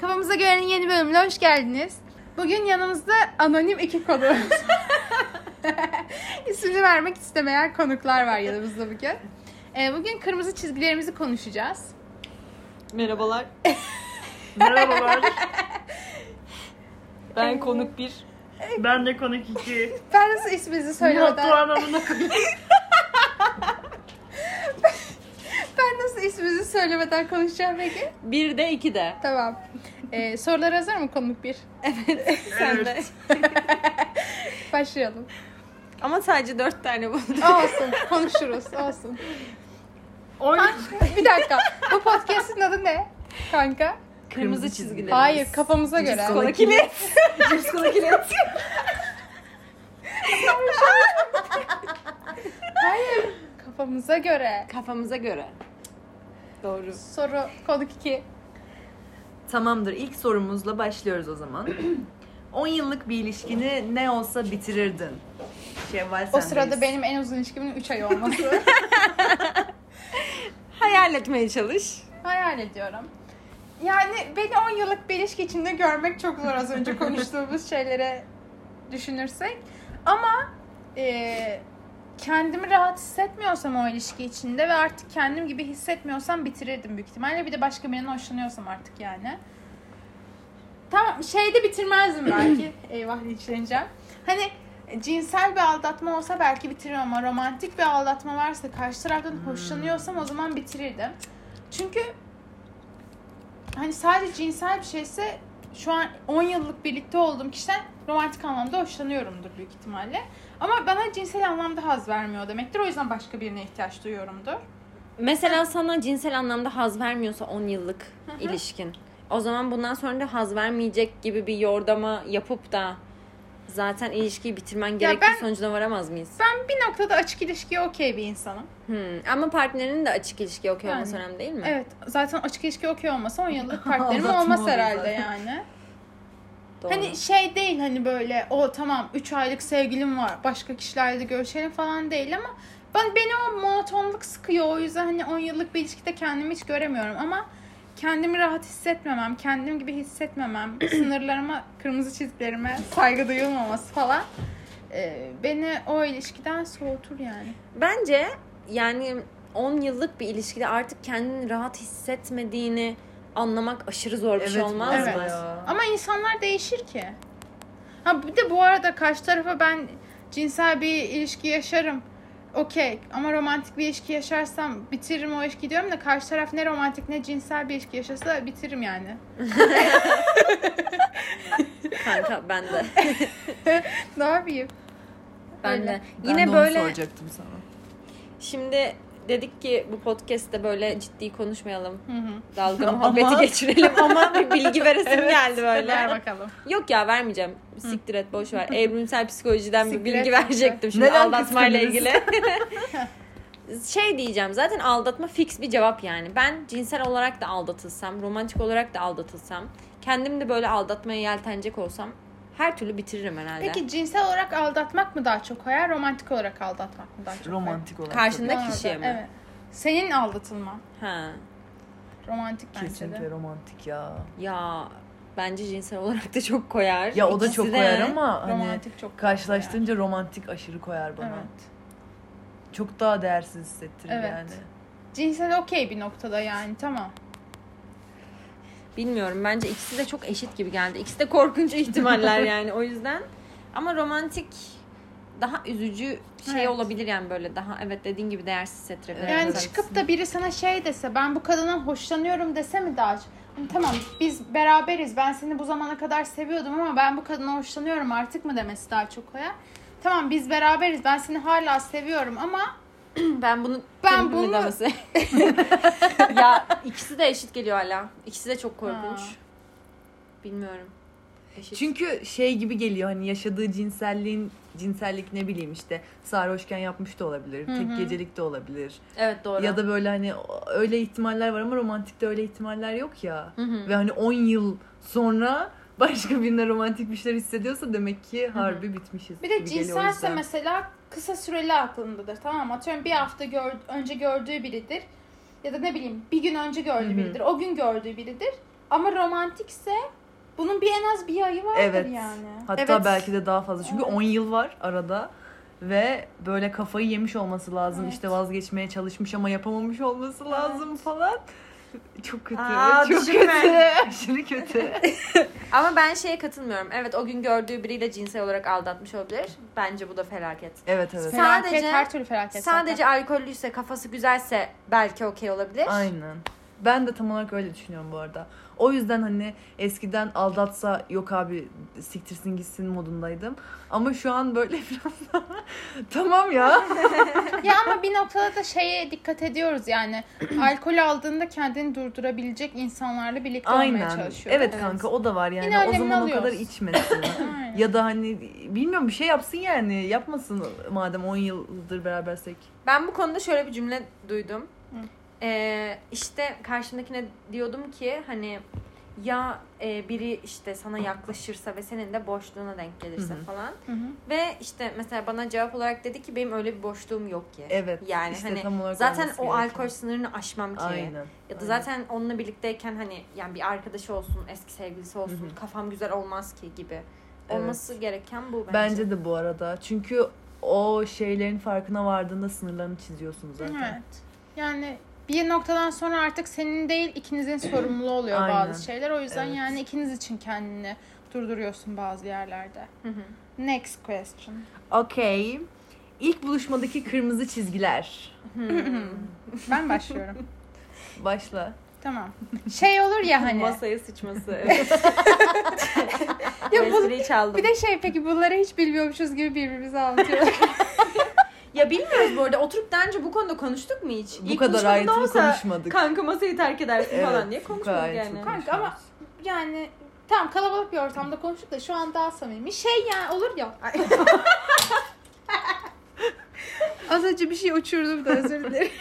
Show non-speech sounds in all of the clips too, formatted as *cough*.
Kafamıza görenin yeni bölümüne hoş geldiniz. Bugün yanımızda anonim iki konuğumuz. *laughs* İsmini vermek istemeyen konuklar var yanımızda bugün. Ee, bugün kırmızı çizgilerimizi konuşacağız. Merhabalar. *laughs* Merhabalar. Ben konuk bir. Ben de konuk iki. *laughs* Ben nasıl isminizi söylemeden... Doğan amına nasıl isminizi söylemeden konuşacağım peki? Bir de iki de. Tamam. Ee, sorular hazır mı konuk bir? *laughs* Sen de. *laughs* Başlayalım. Ama sadece dört tane buldum. Olsun. Konuşuruz. Olsun. Oy. Bir dakika. Bu podcast'in adı ne? Kanka? Kırmızı çizgiler. Hayır kafamıza göre. Kola kilit. Cips kola kilit. Hayır. Kafamıza göre. Kafamıza göre. Doğru. Soru konuk 2. Tamamdır. İlk sorumuzla başlıyoruz o zaman. *clears throat* 10 yıllık bir ilişkini ne olsa bitirirdin. Şevval O sendeyiz. sırada benim en uzun ilişkimin 3 ay olması. *laughs* *laughs* Hayal etmeye çalış. Hayal ediyorum. Yani beni 10 yıllık bir ilişki içinde görmek çok zor az önce konuştuğumuz *laughs* şeylere düşünürsek. Ama e, kendimi rahat hissetmiyorsam o ilişki içinde ve artık kendim gibi hissetmiyorsam bitirirdim büyük ihtimalle. Bir de başka birinden hoşlanıyorsam artık yani. Tamam şeyde bitirmezdim belki. *clears throat* Eyvah linçleneceğim. Hani cinsel bir aldatma olsa belki bitiririm ama romantik bir aldatma varsa karşı taraftan hoşlanıyorsam o zaman bitirirdim. Çünkü hani sadece cinsel bir şeyse şu an 10 yıllık birlikte olduğum kişiden romantik anlamda hoşlanıyorumdur büyük ihtimalle. Ama bana cinsel anlamda haz vermiyor demektir. O yüzden başka birine ihtiyaç duyuyorumdur. Mesela sana cinsel anlamda haz vermiyorsa 10 yıllık ilişkin. O zaman bundan sonra da haz vermeyecek gibi bir yordama yapıp da zaten ilişkiyi bitirmen gerektiği ben- sonucuna varamaz mıyız? Ben bir noktada açık ilişkiye okey bir insanım. Hmm. Ama partnerinin de açık ilişki okuyor olması Yani. önemli değil mi? Evet zaten açık ilişki okey olmasa 10 yıllık *laughs* partnerim olmaz herhalde yani. Doğru. Hani şey değil hani böyle o tamam 3 aylık sevgilim var başka kişilerle de görüşelim falan değil ama ben beni o monotonluk sıkıyor o yüzden hani 10 yıllık bir ilişkide kendimi hiç göremiyorum ama kendimi rahat hissetmemem, kendim gibi hissetmemem, *clears throat* sınırlarıma, kırmızı çizgilerime saygı duyulmaması falan e, beni o ilişkiden soğutur yani. Bence yani 10 yıllık bir ilişkide artık kendini rahat hissetmediğini anlamak aşırı zor bir şey Evet, olmaz evet. mı? ya. Ama insanlar değişir ki. Ha bir de bu arada karşı tarafa ben cinsel bir ilişki yaşarım. Okey ama romantik bir ilişki yaşarsam bitiririm o ilişkiyi diyorum da karşı taraf ne romantik ne cinsel bir ilişki yaşasa bitiririm yani. *laughs* Kanka ben de. *laughs* ne yapayım? Ben Öyle. de. Ben Yine de onu böyle soracaktım sana. şimdi dedik ki bu podcast'te böyle ciddi konuşmayalım. Hı hı. Dalga *laughs* muhabbeti geçirelim ama bir bilgi veresim *laughs* geldi Ver böyle. bakalım. Yok ya vermeyeceğim. Siktir et boş ver. Evrimsel psikolojiden bir bilgi verecektim şimdi Neden aldatmayla ilgili. *laughs* şey diyeceğim zaten aldatma fix bir cevap yani. Ben cinsel olarak da aldatılsam, romantik olarak da aldatılsam, kendim de böyle aldatmaya yeltenecek olsam her türlü bitiririm herhalde. Peki cinsel olarak aldatmak mı daha çok koyar, romantik olarak aldatmak mı daha çok koyar? Romantik olarak. Karşında Bana da, kişiye mi? Evet. Senin aldatılman. Ha. Romantik bence Kesinlikle de. romantik ya. Ya bence cinsel olarak da çok koyar. Ya o da İkisi çok de. koyar ama hani Romantik çok karşılaştırınca romantik aşırı koyar bana. Evet. Çok daha değersiz hissettirir Evet. yani. Cinsel okey bir noktada yani tamam. Bilmiyorum bence ikisi de çok eşit gibi geldi. İkisi de korkunç ihtimaller *laughs* yani o yüzden. Ama romantik daha üzücü şey Evet. olabilir yani böyle daha evet dediğin gibi değersiz hissettirebilir. Yani evet. çıkıp da biri sana şey dese ben bu kadından hoşlanıyorum dese mi daha? Hani tamam biz beraberiz ben seni bu zamana kadar seviyordum ama ben bu kadından hoşlanıyorum artık mı demesi daha çok koyar. Tamam biz beraberiz ben seni hala seviyorum ama *clears throat* Ben bunu Ben bunu demesi. *laughs* ya ikisi de eşit geliyor hala. İkisi de çok korkunç. Ha. Bilmiyorum. Eşit. Çünkü şey gibi geliyor hani yaşadığı cinselliğin cinsellik ne bileyim işte sarhoşken yapmış da olabilir. Hı hı. Tek gecelik de olabilir. evet doğru. Ya da böyle hani öyle ihtimaller var ama romantikte öyle ihtimaller yok ya. Hı hı. Ve hani 10 yıl sonra başka birine romantik bir şeyler hissediyorsa demek ki harbi bitmişiz. bir de cinselse mesela kısa süreli aklındadır tamam mı? Atıyorum bir hafta gör- önce gördüğü biridir. Ya da ne bileyim bir gün önce gördüğü biridir. O gün gördüğü biridir. Ama romantikse bunun bir en az bir ayı vardır Evet. yani. Hatta Evet. belki de daha fazla. Çünkü Evet. 10 yıl var arada. Ve böyle kafayı yemiş olması lazım. Evet. İşte vazgeçmeye çalışmış ama yapamamış olması lazım falan. *laughs* Çok kötü. Aa, çok düşünme. kötü. *laughs* Aşırı kötü. *laughs* Ama ben şeye katılmıyorum. Evet o gün gördüğü biriyle cinsel olarak aldatmış olabilir. Bence bu da felaket. evet evet. Felaket, Sadece- her türlü felaket. Sadece zaten. alkollüyse, kafası güzelse belki okey olabilir. Aynen. Ben de tam olarak öyle düşünüyorum bu arada. O yüzden hani eskiden aldatsa yok abi siktirsin gitsin modundaydım. Ama şu an böyle *laughs* biraz daha tamam ya. *laughs* ya ama bir noktada da şeye dikkat ediyoruz yani. *clears throat* Alkol aldığında kendini durdurabilecek insanlarla birlikte olmaya Aynen. çalışıyor. Evet Evet. kanka o da var yani. Yine o zaman o kadar alıyoruz. içmesin. *laughs* Ya da hani bilmiyorum bir şey yapsın yani. Yapmasın madem 10 yıldır berabersek. Ben bu konuda şöyle bir cümle duydum. Hı. Ee, işte karşımdakine diyordum ki hani ya e, biri işte sana yaklaşırsa ve senin de boşluğuna denk gelirse Hı hı. falan. Hı hı. Ve işte mesela bana cevap olarak dedi ki benim öyle bir boşluğum yok ki. Evet. Yani işte hani zaten o gereken. alkol sınırını aşmam ki. Aynen. Ya da aynen. zaten onunla birlikteyken hani yani bir arkadaşı olsun, eski sevgilisi olsun, Hı hı. kafam güzel olmaz ki gibi. Evet. Olması gereken bu bence. Bence de bu arada. Çünkü o şeylerin farkına vardığında sınırlarını çiziyorsun zaten. Evet. Yani bir noktadan sonra artık senin değil ikinizin *clears throat* sorumluluğu oluyor Aynen. bazı şeyler. O yüzden Evet. yani ikiniz için kendini durduruyorsun bazı yerlerde. Hı hı. Next question. Okey. İlk buluşmadaki kırmızı çizgiler. *laughs* Ben başlıyorum. *laughs* Başla. tamam. Şey olur ya hani. Masaya sıçması. *laughs* Ya Bu çaldım. Bir de şey peki bunları hiç bilmiyormuşuz gibi birbirimize anlatıyorlar. Ya bilmiyoruz bu arada. Oturup daha önce bu konuda konuştuk mu hiç? Bu İlk kadar ayrıntılı olsa konuşmadık. Kanka masayı terk edersin Evet, falan diye konuşmadık yani. Kanka ama yani tamam kalabalık bir ortamda konuştuk da şu an daha samimi. Şey yani olur ya. *laughs* Az önce bir şey uçurdum da özür dilerim.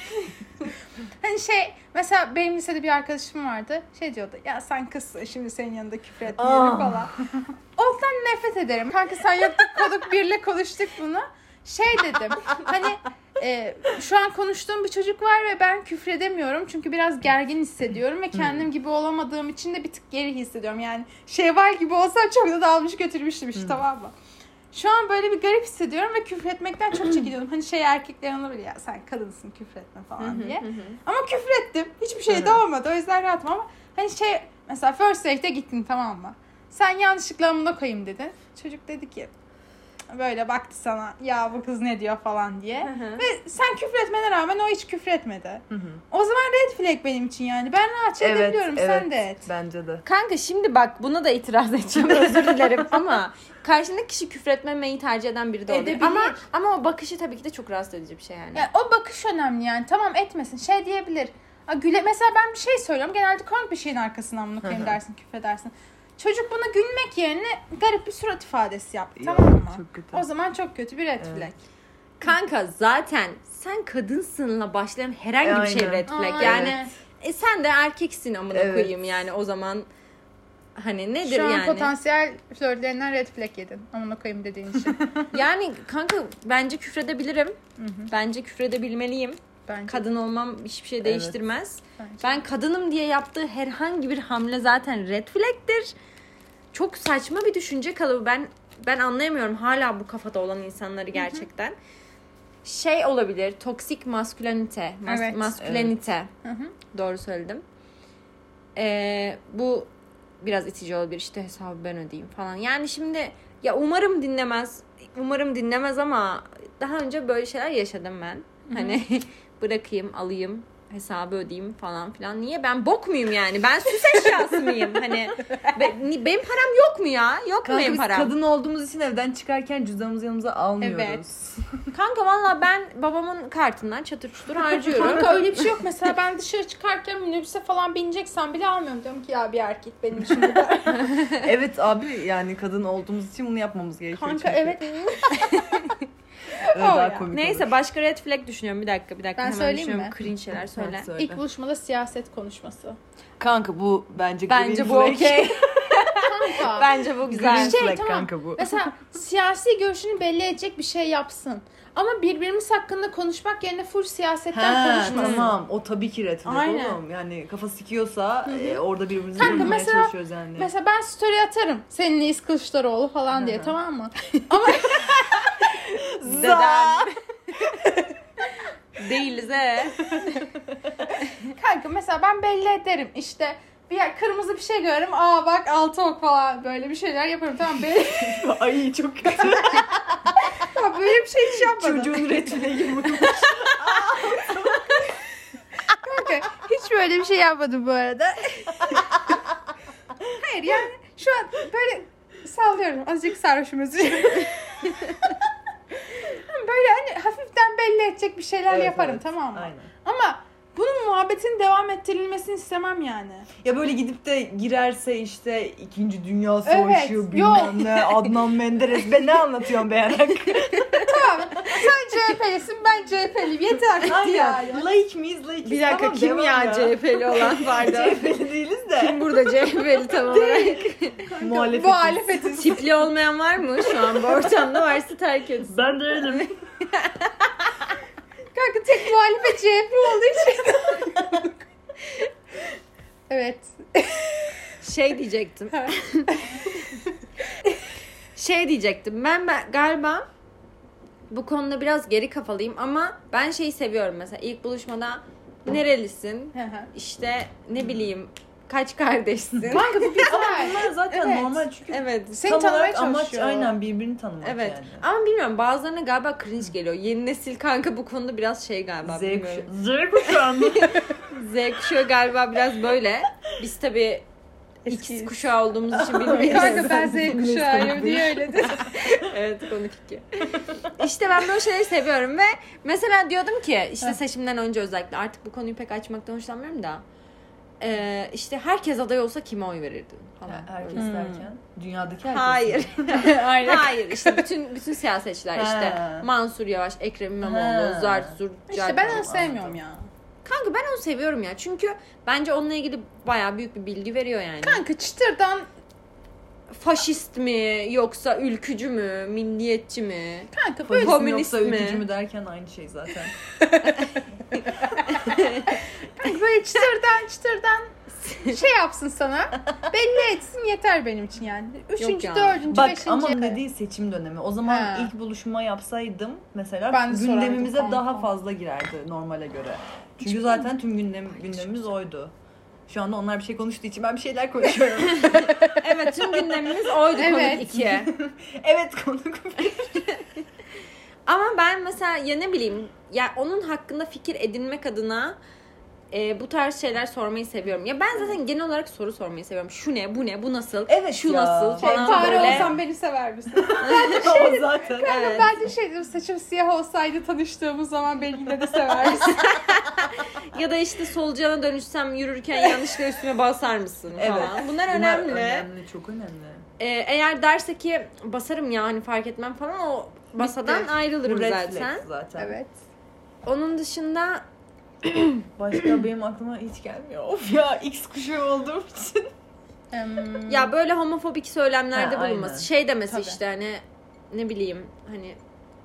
*laughs* hani şey mesela benim lisede bir arkadaşım vardı. Şey diyordu ya sen kızsın şimdi senin yanında küfür etmeyelim falan. Ondan nefret ederim. Kanka sen yaptık konuk birle konuştuk bunu. Şey dedim hani e, şu an konuştuğum bir çocuk var ve ben küfredemiyorum çünkü biraz gergin hissediyorum ve kendim gibi olamadığım için de bir tık geri hissediyorum. Yani şevval gibi olsam çok da dalmış götürmüştüm işte tamam mı? Şu an böyle bir garip hissediyorum ve küfretmekten çok çekiniyorum. Hani şey erkeklerin olabilir ya sen kadınsın küfretme falan diye. Ama küfrettim. Hiçbir şey de olmadı. O yüzden rahatım ama hani şey mesela first date'e gittin tamam mı? Sen yanlışlıkla amına koyayım dedin. Çocuk dedi ki böyle baktı sana ya bu kız ne diyor falan diye. Ve sen küfretmene rağmen o hiç küfretmedi. Hı hı. O zaman red flag benim için yani. Ben rahatça Evet, edebiliyorum evet. sen de et. Bence de. Kanka şimdi bak buna da itiraz edeceğim *laughs* özür dilerim ama karşındaki kişi küfretmemeyi tercih eden biri de olabilir. Edebilir. Ama, ama o bakışı tabii ki de çok rahatsız edici bir şey yani. Yani o bakış önemli yani. Tamam etmesin. Şey diyebilir. Ha, güle mesela ben bir şey söylüyorum. Genelde komik bir şeyin arkasından bunu koyayım Hı hı. dersin, küfredersin. Çocuk buna gülmek yerine garip bir surat ifadesi yaptı. Ya, tamam mı? Çok kötü. O zaman çok kötü bir red Evet. flag. Kanka zaten sen kadınsınla başlayan herhangi bir şey Aynen. red flag. Aynen. Yani e, sen de erkeksin amına Evet. koyayım yani o zaman hani nedir Şu an yani? potansiyel flörtlerinden red flag yedin. Amına koyayım dediğin için. *laughs* Yani kanka bence küfredebilirim. Hı hı. Bence küfredebilmeliyim. Bence. Kadın olmam hiçbir şey değiştirmez. Bence. Ben kadınım diye yaptığı herhangi bir hamle zaten red flag'tir. Çok saçma bir düşünce kalıbı. Ben ben anlayamıyorum hala bu kafada olan insanları gerçekten. Şey olabilir. Toksik maskülenite. Mas- Evet. maskülenite. Hı hı. Doğru söyledim. Ee, bu biraz itici olabilir. İşte hesabı ben ödeyeyim falan. Yani şimdi ya umarım dinlemez. Umarım dinlemez ama daha önce böyle şeyler yaşadım ben. Hani *laughs* bırakayım, alayım, hesabı ödeyeyim falan filan. Niye? Ben bok muyum yani? Ben süs eşyası *laughs* mıyım? Hani be- ni- benim param yok mu ya? Yok mu Kanka benim biz param? kadın olduğumuz için evden çıkarken cüzdanımızı yanımıza almıyoruz. Evet. Kanka valla ben babamın kartından çatır çutur *laughs* harcıyorum. Kanka öyle bir şey yok. Mesela ben dışarı çıkarken minibüse falan bineceksem bile almıyorum. Diyorum ki ya bir erkek benim için *laughs* evet abi yani kadın olduğumuz için bunu yapmamız gerekiyor. Kanka çünkü. evet. Öyle daha ya. komik Neyse olur. başka red flag düşünüyorum. Bir dakika bir dakika. Ben Hemen söyleyeyim düşünüyorum. mi? Cringe şeyler söyle. Söyle. İlk buluşmada siyaset konuşması. Kanka bu bence Bence green bu flag. okey. *laughs* Kanka. *laughs* Bence bu Green güzel. Şey, flag tamam. kanka bu. Mesela siyasi görüşünü belli edecek bir şey yapsın. Ama birbirimiz hakkında konuşmak yerine full siyasetten Ha, konuşmasın. tamam. O tabii ki red flag Aynen. oğlum. Yani kafa sikiyorsa e, orada birbirimizi Kanka mesela- çalışıyoruz yani. Mesela ben story atarım. Seninle İz Kılıçdaroğlu falan diye tamam mı? *laughs* Deden. *laughs* Değiliz he. Kanka mesela ben belli ederim. İşte bir yer kırmızı bir şey görürüm. Aa bak altı ok falan böyle bir şeyler yaparım. Tamam belli. *laughs* Ay çok kötü. Ya böyle bir şey hiç yapmadım. Çocuğun *laughs* flag'i bu. Kanka hiç böyle bir şey yapmadım bu arada. Hayır yani şu an böyle sallıyorum. Azıcık sarhoşum özür böyle hani hafiften belli edecek bir şeyler Evet, yaparım evet. tamam mı? Aynen. Ama bunun muhabbetin devam ettirilmesini istemem yani. Ya böyle gidip de girerse işte 2. Dünya Evet, Savaşı yok. bilmem ne Adnan Menderes ben ne anlatıyorum beğenerek. *laughs* Tamam sen CHP'lisin ben CHP'liyim yeter bitti yani. Laik miyiz laik Bir dakika kim ya CHP'li olan *laughs* pardon. CHP'li değiliz de. kim burada CHP'li tam olarak? Muhalefet. Muhalefetiz. Tipli olmayan var mı şu an bu ortamda varsa terk etsin. Ben de öyleyim. *laughs* Kanka tek muhalefet CHP olduğu için. evet. Şey diyecektim. şey diyecektim. Ben, ben galiba bu konuda biraz geri kafalıyım ama ben şeyi seviyorum mesela ilk buluşmada nerelisin? İşte ne bileyim kaç kardeşsin? Kanka bu güzel. *laughs* Zaten Evet. normal çünkü evet. Seni tam tanımaya olarak amaç aynen birbirini tanımak Evet. yani. Ama bilmiyorum bazılarına galiba cringe geliyor. Yeni nesil kanka bu konuda biraz şey galiba. Z kuşağı? *laughs* Z kuşağı galiba biraz böyle. Biz tabii X Eskiyiz. kuşağı olduğumuz için *laughs* bilmiyoruz. Kanka ben Z kuşağıyım diye öyle de. evet konuk iki. İşte ben böyle şeyleri seviyorum ve mesela diyordum ki işte seçimden önce özellikle artık bu konuyu pek açmaktan hoşlanmıyorum da e, işte herkes aday olsa kime oy verirdin falan. Ha, Herkes Hmm. derken dünyadaki herkes. Hayır. *laughs* *laughs* Aynen. Hayır işte bütün bütün siyasetçiler işte. Mansur Yavaş, Ekrem İmamoğlu. Zart Zurt, İşte ben onu sevmiyorum ya. Kanka ben onu seviyorum ya. Çünkü bence onunla ilgili bayağı büyük bir bilgi veriyor yani. Kanka çıtırdan Faşist mi yoksa ülkücü mü, milliyetçi mi? kanka böyle Komünist yoksa mi? ülkücü mü derken aynı şey zaten. *laughs* böyle çıtırdan çıtırdan şey yapsın sana. Belli etsin yeter benim için yani. Üçüncü, ya. dördüncü, Bak beşinci. ama dediği seçim dönemi. O zaman Ha. ilk buluşma yapsaydım mesela Ben sorardım, gündemimize daha fazla girerdi normale göre. Çünkü zaten tüm gündem gündemimiz oydu. Şu anda onlar bir şey konuştuğu için ben bir şeyler konuşuyorum. *laughs* evet tüm gündemimiz oydu *laughs* Evet. konuk 2. evet konuk. Ama ben mesela ya ne bileyim ya onun hakkında fikir edinmek adına e, bu tarz şeyler sormayı seviyorum. Ya ben zaten genel olarak soru sormayı seviyorum. Şu ne, bu ne, bu nasıl, Evet şu ya. nasıl Şey, falan fare böyle. olsam beni sever misin? *laughs* o zaten. Evet. ben de şey diyorum saçım siyah olsaydı tanıştığımız zaman beni yine de sever misin? *laughs* Ya da işte solucana dönüşsem yürürken yanlışlıkla üstüme basar mısın falan. Evet. Bunlar Bunlar önemli. önemli, çok önemli. Ee, eğer derse ki basarım ya hani fark etmem falan o masadan Bitti. ayrılırım Red zaten. zaten. evet. Onun dışında *clears throat* Başka benim aklıma hiç gelmiyor. Of ya X kuşağı olduğum için. *laughs* Ya böyle homofobik söylemlerde Ha, bulunması. aynen. Şey demesi Tabii. işte hani ne bileyim hani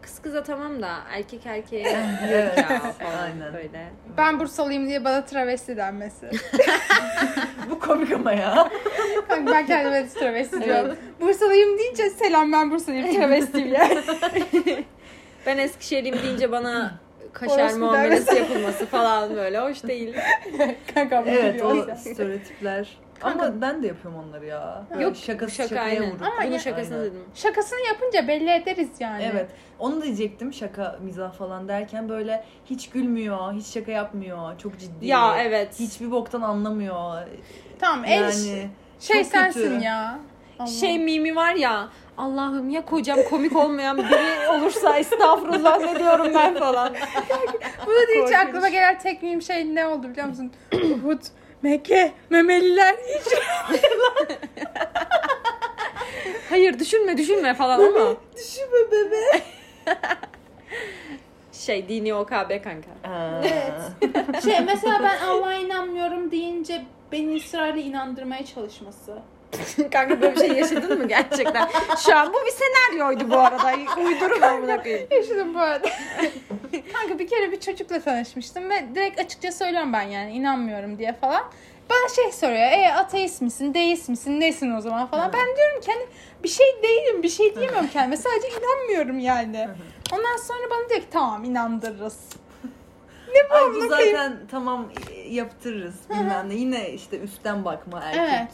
kız kıza tamam da erkek erkeğe *laughs* Evet. yok ya falan Aynen. böyle. ben Bursalıyım diye bana travesti denmesi. *laughs* Bu komik ama ya. Kanka ben kendime de travesti diyorum. Bursalıyım deyince selam ben Bursalıyım travestiyim yani. Ben Eskişehirliyim deyince bana kaşar Orospu muamelesi yapılması falan böyle hoş değil. *laughs* Kanka Evet o stereotipler. Ama ben de yapıyorum onları ya. Yok şakası şaka şakaya aynen. vurup. Ama Bunun ya- şakasını Aynen. dedim. Şakasını yapınca belli ederiz yani. Evet. Onu diyecektim şaka mizah falan derken böyle hiç gülmüyor, hiç şaka yapmıyor, çok ciddi. Ya evet. Hiçbir boktan anlamıyor. Tamam el Yani şey çok sensin kötü. ya. Allah. Şey mimi var ya Allah'ım ya kocam komik olmayan biri olursa estağfurullah ne diyorum ben falan. Bunu deyince Korkunç. aklıma gelen tek miyim şey ne oldu biliyor musun? Uhud, Mekke, memeliler hiç. *laughs* Hayır düşünme düşünme falan ama. Düşünme bebe. Şey dini OKB kanka. Ha. Şey mesela ben Allah'a inanmıyorum deyince beni ısrarla inandırmaya çalışması. *laughs* Kanka böyle bir şey yaşadın mı gerçekten? Şu an bu bir senaryoydu bu arada. Uydurum amına koyayım. Yaşadım bu arada. *laughs* Kanka bir kere bir çocukla tanışmıştım ve direkt açıkça söylüyorum ben yani inanmıyorum diye falan. Bana şey soruyor, e ateist misin, deist misin, nesin o zaman falan. Ben diyorum ki hani bir şey değilim, bir şey diyemiyorum kendime. Sadece inanmıyorum yani. Ondan sonra bana diyor ki tamam inandırırız. Ne Ay bu bu amına koyayım? zaten tamam e, yaptırırız bilmem ne. Yine işte üstten bakma erkek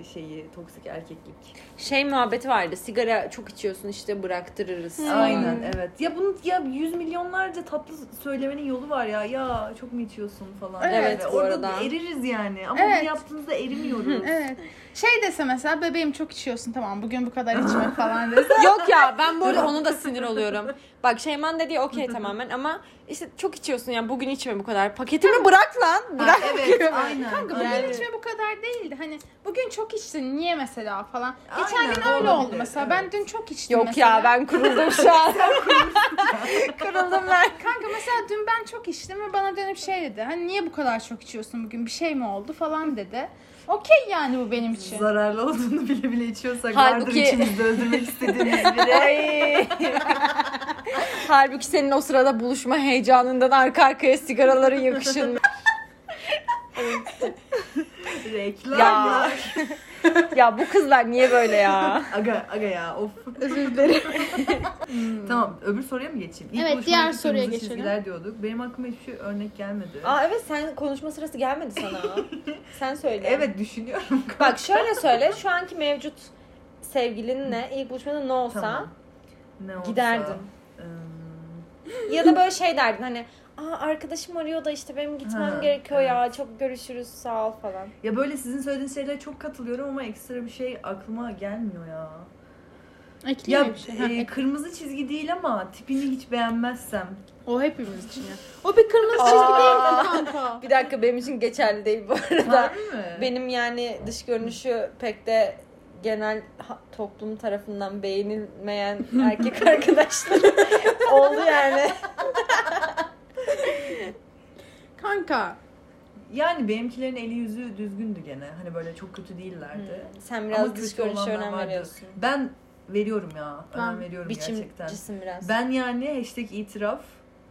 e, şeyi toksik erkeklik. Şey muhabbeti vardı. Sigara çok içiyorsun işte bıraktırırız. Aynen evet. Ya bunun ya yüz milyonlarca tatlı söylemenin yolu var ya. Ya çok mu içiyorsun falan. Evet, Ve bu Orada arada. eririz yani. Ama Evet. bunu yaptığımızda erimiyoruz. Evet. Şey dese mesela bebeğim çok içiyorsun tamam bugün bu kadar içme *laughs* falan dese. Yok ya ben böyle ona da sinir oluyorum. Bak Şeyman dediği okey tamamen ama işte çok içiyorsun yani bugün içme bu kadar. Paketimi bırak lan. Ha, Bırak. evet aynen. Kanka bugün içme bu kadar değildi. Hani bugün çok içtin niye mesela falan. Geçen Aynen, gün öyle oldu mesela. evet. Ben dün çok içtim Yok mesela. ya ben kuruldum şu an. *laughs* *laughs* kuruldum ben. Kanka mesela dün ben çok içtim ve bana dönüp şey dedi. Hani niye bu kadar çok içiyorsun bugün bir şey mi oldu falan dedi. Okey yani bu benim için. Zararlı olduğunu *laughs* bile bile içiyorsak Halbuki- vardır içimizde öldürmek istediğimiz *laughs* biri. *laughs* Halbuki senin o sırada buluşma heyecanından arka arkaya sigaraların yakışın. Reklam *laughs* Ya. bu kızlar niye böyle ya? Aga, aga ya of. Özür dilerim. Tamam öbür soruya mı geçeyim? İlk Evet, diğer soruya geçelim. çizgiler diyorduk. Benim aklıma hiçbir şey örnek gelmedi. Aa evet sen konuşma sırası gelmedi sana. *laughs* Sen söyle. Evet düşünüyorum. Bak *laughs* şöyle söyle. Şu anki mevcut sevgilinle ilk buluşmada ne olsa Tamam. Ne olsa, Giderdim. ım, ya da böyle şey derdin hani Aa arkadaşım arıyor da işte benim gitmem Ha, gerekiyor ya. evet. Çok görüşürüz sağ ol falan. ya böyle sizin söylediğiniz şeylere çok katılıyorum ama ekstra bir şey aklıma gelmiyor ya. Ya bir şey. e, kırmızı çizgi değil ama tipini hiç beğenmezsem. o hepimiz için ya. O bir kırmızı çizgi değil mi kanka? *laughs* Bir dakika benim için geçerli değil bu arada. Harbi mi? Benim yani dış görünüşü pek de genel toplum tarafından beğenilmeyen erkek *laughs* arkadaşlarım oldu yani. *laughs* Kanka. Yani benimkilerin eli yüzü düzgündü gene. Hani böyle çok kötü değillerdi. Sen Ama biraz kötü dış görünüşe önem vardı. veriyorsun. Ben veriyorum ya. Önem veriyorum gerçekten. Biçimcisin biraz. Ben yani hashtag itiraf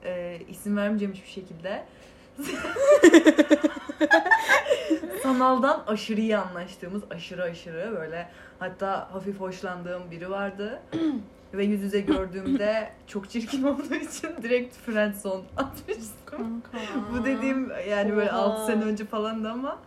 e, isim vermeyeceğim hiçbir şekilde. *laughs* Sanaldan aşırı iyi anlaştığımız aşırı aşırı böyle hatta hafif hoşlandığım biri vardı. *clears throat* Ve yüz yüze gördüğümde *laughs* çok çirkin olduğu için direkt friendzone atmıştım. Kanka. Bu dediğim yani böyle Oha. 6 sene önce falan da ama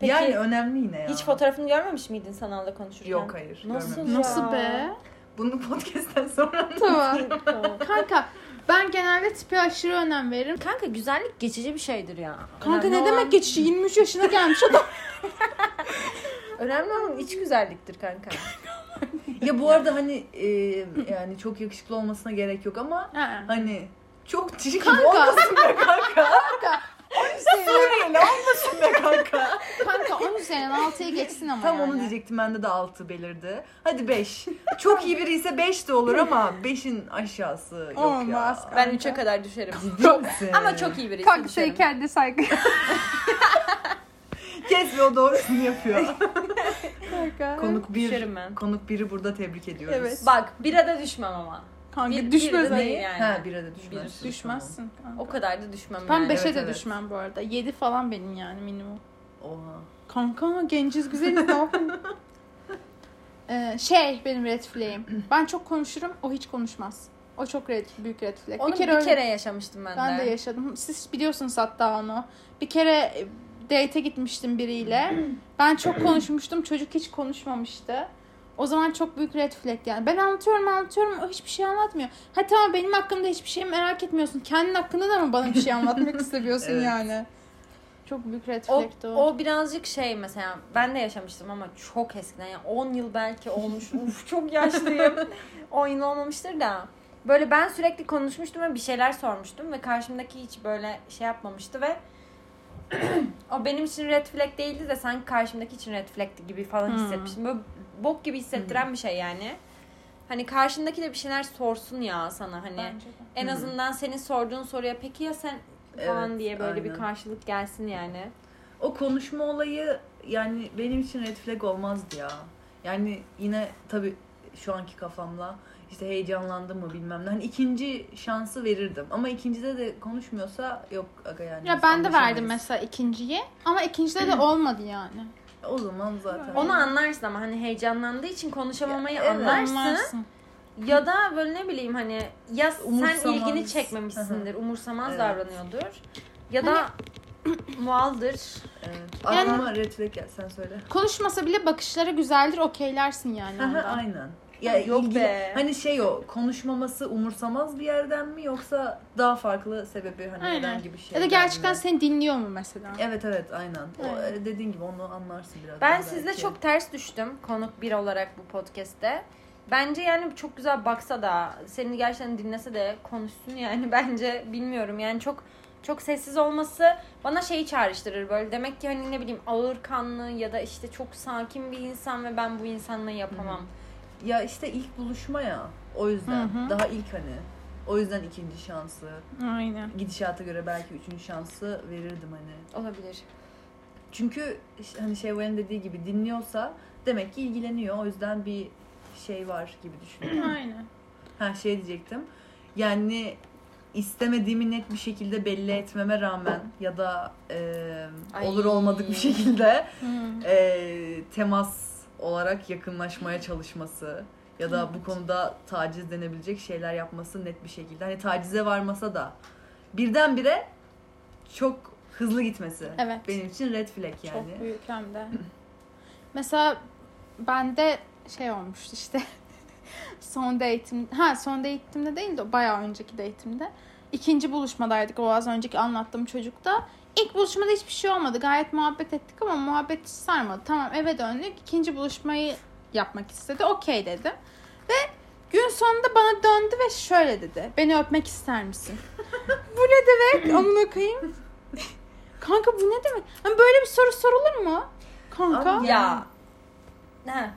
Peki, yani önemli yine ya. Hiç fotoğrafını görmemiş miydin sanalda konuşurken? Yok hayır. Nasıl görmemiştim. ya? Nasıl be? Bunu podcast'ten sonra Tamam. Tamam. *laughs* Kanka ben genelde tipe aşırı önem veririm. Kanka güzellik geçici bir şeydir ya. Kanka Önemli ne olan- demek geçici? 23 yaşına gelmiş adam. *laughs* Önemli olan iç güzelliktir kanka. Ya bu arada hani e, yani çok yakışıklı olmasına gerek yok ama Ha. hani çok çirkin Kanka. olmasın be kanka. *laughs* Kanka. Suriye ne olmasın be kanka. Kanka 10 üzerinden 6'yı geçsin ama Tam yani. onu diyecektim bende de 6 belirdi. Hadi 5. Çok iyi biri ise 5 de olur ama 5'in aşağısı yok Olmaz. ya. Ben 3'e kadar düşerim. Ciddi misin? Ama çok iyi birisi Kanka düşerim. şey kendi saygı. *laughs* Kes ve o doğrusunu yapıyor. *laughs* Kanka. konuk bir, Düşerim ben. konuk biri burada tebrik ediyoruz. Evet. Bak birada düşmem ama. Kanka Bir- düşmez bir de hani. değil yani. Ha bire de düşmez. Bir- Düşmezsin kanka. O kadar da düşmem Ben yani. 5'e Evet, de evet. düşmem bu arada. 7 falan benim yani minimum. Oha. Kanka ama genciz güzeliz ne yapayım? *laughs* Ee, şey benim red flag'im. Ben çok konuşurum, o hiç konuşmaz. O çok red, büyük red flag. Onu bir kere, öyle- yaşamıştım ben, ben de yaşadım. Siz biliyorsunuz hatta onu. Bir kere e, date'e gitmiştim biriyle. Ben çok *clears throat* konuşmuştum, çocuk hiç konuşmamıştı. O zaman çok büyük red flag yani. Ben anlatıyorum anlatıyorum o hiçbir şey anlatmıyor. Ha tamam benim hakkımda hiçbir şey merak etmiyorsun. Kendin hakkında da mı bana bir şey anlatmak *laughs* istemiyorsun Evet. yani? Çok büyük red O, flag'ti o. o birazcık şey mesela ben de yaşamıştım ama çok eskiden yani 10 yıl belki olmuş. *laughs* Uf çok yaşlıyım. 10 yıl olmamıştır da. Böyle ben sürekli konuşmuştum ve bir şeyler sormuştum ve karşımdaki hiç böyle şey yapmamıştı ve *clears throat* o benim için red flag değildi de sanki karşımdaki için red flag'ti gibi falan Hmm. hissetmiştim. Böyle bok gibi hissettiren bir şey yani. Hani karşındaki de bir şeyler sorsun ya sana hani. Bence de. En Hı. azından senin sorduğun soruya peki ya sen falan Evet, diye böyle bir aynen. karşılık gelsin yani. O konuşma olayı yani benim için red flag olmazdı ya. Yani yine tabii şu anki kafamla işte heyecanlandım mı bilmem ne. Hani ikinci şansı verirdim. Ama ikincide de konuşmuyorsa yok aga yani. Ya ben de verdim mesela ikinciyi ama ikincide de olmadı yani. O zaman zaten. Onu anlarsın ama hani heyecanlandığı için konuşamamayı Ya, evet. anlarsın. Anlarsın. Ya da böyle ne bileyim hani ya sen Umursamaz. ilgini çekmemişsindir, umursamaz Evet. davranıyordur. Ya da mualdır. Evet. Yani- Aklıma red flag sen söyle. Konuşmasa bile bakışları güzeldir okeylersin yani Aha. Aynen. Ya Yok ilgili- be. Hani şey o konuşmaması umursamaz bir yerden mi yoksa daha farklı sebebi hani Aynen. herhangi bir şey. Ya da gerçekten mi? seni dinliyor mu mesela? Evet evet aynen. O, Aynen. e, dediğin gibi onu anlarsın biraz. Ben sizle belki. çok ters düştüm konuk bir olarak bu podcast'te. Bence yani çok güzel baksa da seni gerçekten dinlese de konuşsun yani *laughs* bence bilmiyorum yani çok çok sessiz olması bana şeyi çağrıştırır böyle demek ki hani ne bileyim ağır kanlı ya da işte çok sakin bir insan ve ben bu insanla yapamam. Ya işte ilk buluşma ya. O yüzden. Hı hı. Daha ilk hani. O yüzden ikinci şansı. Aynen. Gidişata göre belki üçüncü şansı verirdim hani. Olabilir. Çünkü hani Şevval'in dediği gibi dinliyorsa demek ki ilgileniyor. O yüzden bir şey var gibi düşünüyorum. *clears throat* Aynen. Ha şey diyecektim. Yani istemediğimi net bir şekilde belli etmeme rağmen ya da e, Ay. olur olmadık bir şekilde e, temas olarak yakınlaşmaya çalışması ya da bu konuda taciz denebilecek şeyler yapması net bir şekilde. Hani tacize varmasa da birdenbire çok hızlı gitmesi. Evet. Benim için red flag yani. Çok büyük hem de. *clears throat* Mesela bende şey olmuştu işte. *laughs* son date'im, ha son date'imde değil de bayağı önceki date'imde. İkinci buluşmadaydık o az önceki anlattığım çocukta. İlk buluşmada hiçbir şey olmadı. Gayet muhabbet ettik ama muhabbet hiç sarmadı. Tamam eve döndük. İkinci buluşmayı yapmak istedi. Okey dedim. Ve gün sonunda bana döndü ve şöyle dedi. Beni öpmek ister misin? *laughs* bu ne demek? Amına koyayım. Kanka bu ne demek? Hani böyle bir soru sorulur mu? Kanka. Ya. Ha.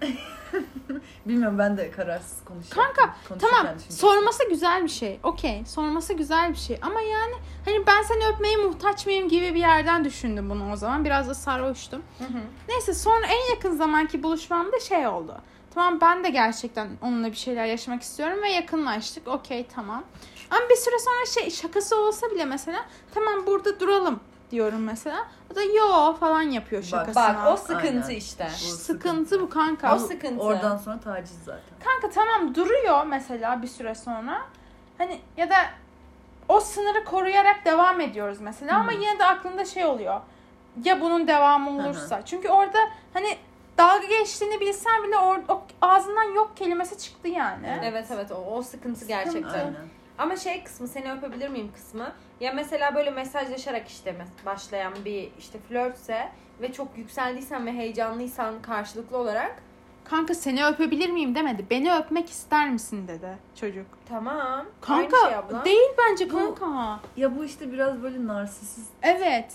*laughs* Bilmiyorum ben de kararsız konuşuyorum. Kanka, Tamam düşünecektim. sorması güzel bir şey. Okey sorması güzel bir şey. Ama yani hani ben seni öpmeye muhtaç mıyım gibi bir yerden düşündüm bunu o zaman. Biraz da sarhoştum. Hı hı. Neyse sonra en yakın zamanki buluşmamda şey oldu. Tamam ben de gerçekten onunla bir şeyler yaşamak istiyorum ve yakınlaştık. Okey tamam. Ama bir süre sonra şey şakası olsa bile mesela tamam burada duralım diyorum mesela. O da yo falan yapıyor Bak, şakasına. Bak o sıkıntı Aynen. işte. Bu sıkıntı bu kanka. O sıkıntı. Oradan sonra taciz zaten. Kanka tamam duruyor mesela bir süre sonra. Hani ya da o sınırı koruyarak devam ediyoruz mesela ama Hı. yine de aklında şey oluyor. Ya bunun devamı Hı hı. olursa. Çünkü orada hani dalga geçtiğini bilsen bile or, o ağzından yok kelimesi çıktı yani. Evet evet o, o sıkıntı gerçekten. Aynen. Ama şey kısmı seni öpebilir miyim kısmı. Ya mesela böyle mesajlaşarak işte başlayan bir işte flörtse ve çok yükseldiysen ve heyecanlıysan karşılıklı olarak Kanka seni öpebilir miyim demedi. Beni öpmek ister misin dedi çocuk. tamam. Kanka Aynı şey abla. değil bence Bu- kanka. Ya bu işte biraz böyle narsisist Evet.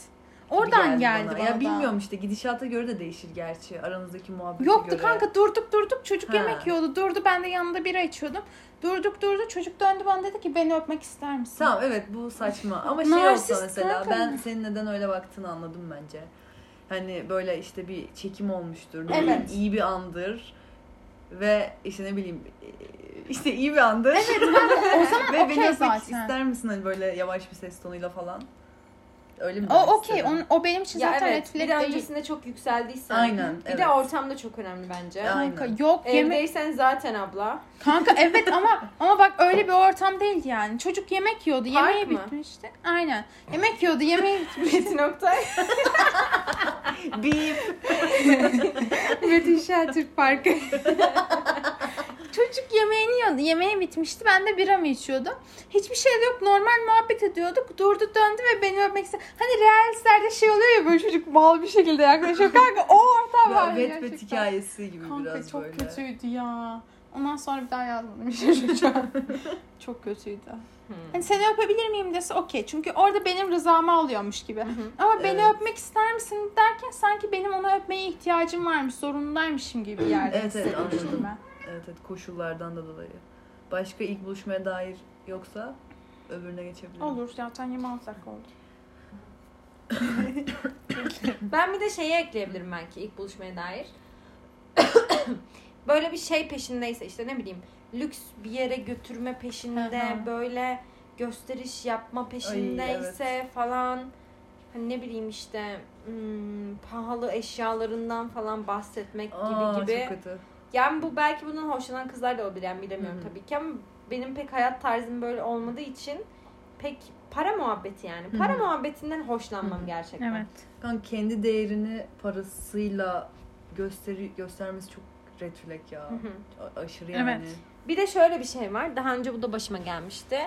Oradan geldi, bana. bana Ya da. bilmiyorum işte gidişata göre de değişir gerçi. Aranızdaki muhabbete Yoktu göre. kanka durduk durduk çocuk Ha. yemek yiyordu. Durdu ben de yanında bira içiyordum. Durduk durdu çocuk döndü bana dedi ki beni öpmek ister misin? Tamam evet bu saçma *laughs* ama şey olsa mesela kanka. ben senin neden öyle baktığını anladım bence. Hani böyle işte bir çekim olmuştur. Evet. bileyim, iyi bir andır ve işte ne bileyim işte iyi bir andır. Evet O zaman *laughs* ve beni öpmek zaten. ister misin hani böyle yavaş bir ses tonuyla falan. Öyle mi? O okey o benim için Ya zaten evet red flag bir de değil. öncesinde çok yükseldiysen. Aynen, Bir evet. de ortam da çok önemli bence. Aynen. Kanka yok yemek Evdeysen zaten abla. kanka evet ama ama bak öyle bir ortam değil yani. Çocuk yemek yiyordu. Park Yemeği mı? bitmişti. Aynen. Yemek yiyordu. Yemeği *laughs* bitmişti. Metin Oktay. Bip. *laughs* Metin Şentürk Parkı. *laughs* Çocuk yemeğini yiyordu. Yemeği bitmişti. Ben de bira mı içiyordum? Hiçbir şey yok. Normal muhabbet ediyorduk. Durdu döndü ve beni öpmek istedi. Hani realistlerde şey oluyor ya böyle çocuk mal bir şekilde yaklaşıyor. *laughs* Kanka o ortam var. Vet gerçekten. vet hikayesi gibi Kanka biraz çok böyle. kötüydü ya. Ondan sonra bir daha yazmadım *laughs* çocuğa. *laughs* çok kötüydü. Hmm. Hani seni öpebilir miyim dese okey. Çünkü orada benim rızamı alıyormuş gibi. Ama beni Evet. öpmek ister misin derken sanki benim ona öpmeye ihtiyacım varmış, zorundaymışım gibi bir yerde Evet, evet, anladım. ben. Evet evet koşullardan da dolayı. Başka ilk buluşmaya dair yoksa öbürüne geçebiliriz. Olur zaten 26 dakika oldu. *laughs* Ben bir de şeyi ekleyebilirim belki ilk buluşmaya dair. böyle bir şey peşindeyse işte ne bileyim lüks bir yere götürme peşinde böyle gösteriş yapma peşindeyse falan hani ne bileyim işte hmm, pahalı eşyalarından falan bahsetmek Aa, gibi gibi. Çok kötü. Yani bu belki bundan hoşlanan kızlar da olabilir yani bilemiyorum Hı hı. tabii ki ama benim pek hayat tarzım böyle olmadığı için pek para muhabbeti yani. Para Hı hı. muhabbetinden hoşlanmam Hı hı. gerçekten. Evet. Kanka kendi değerini parasıyla gösteri göstermesi çok flag ya. Hı hı. A- aşırı yani. Evet. Bir de şöyle bir şey var. Daha önce bu da başıma gelmişti.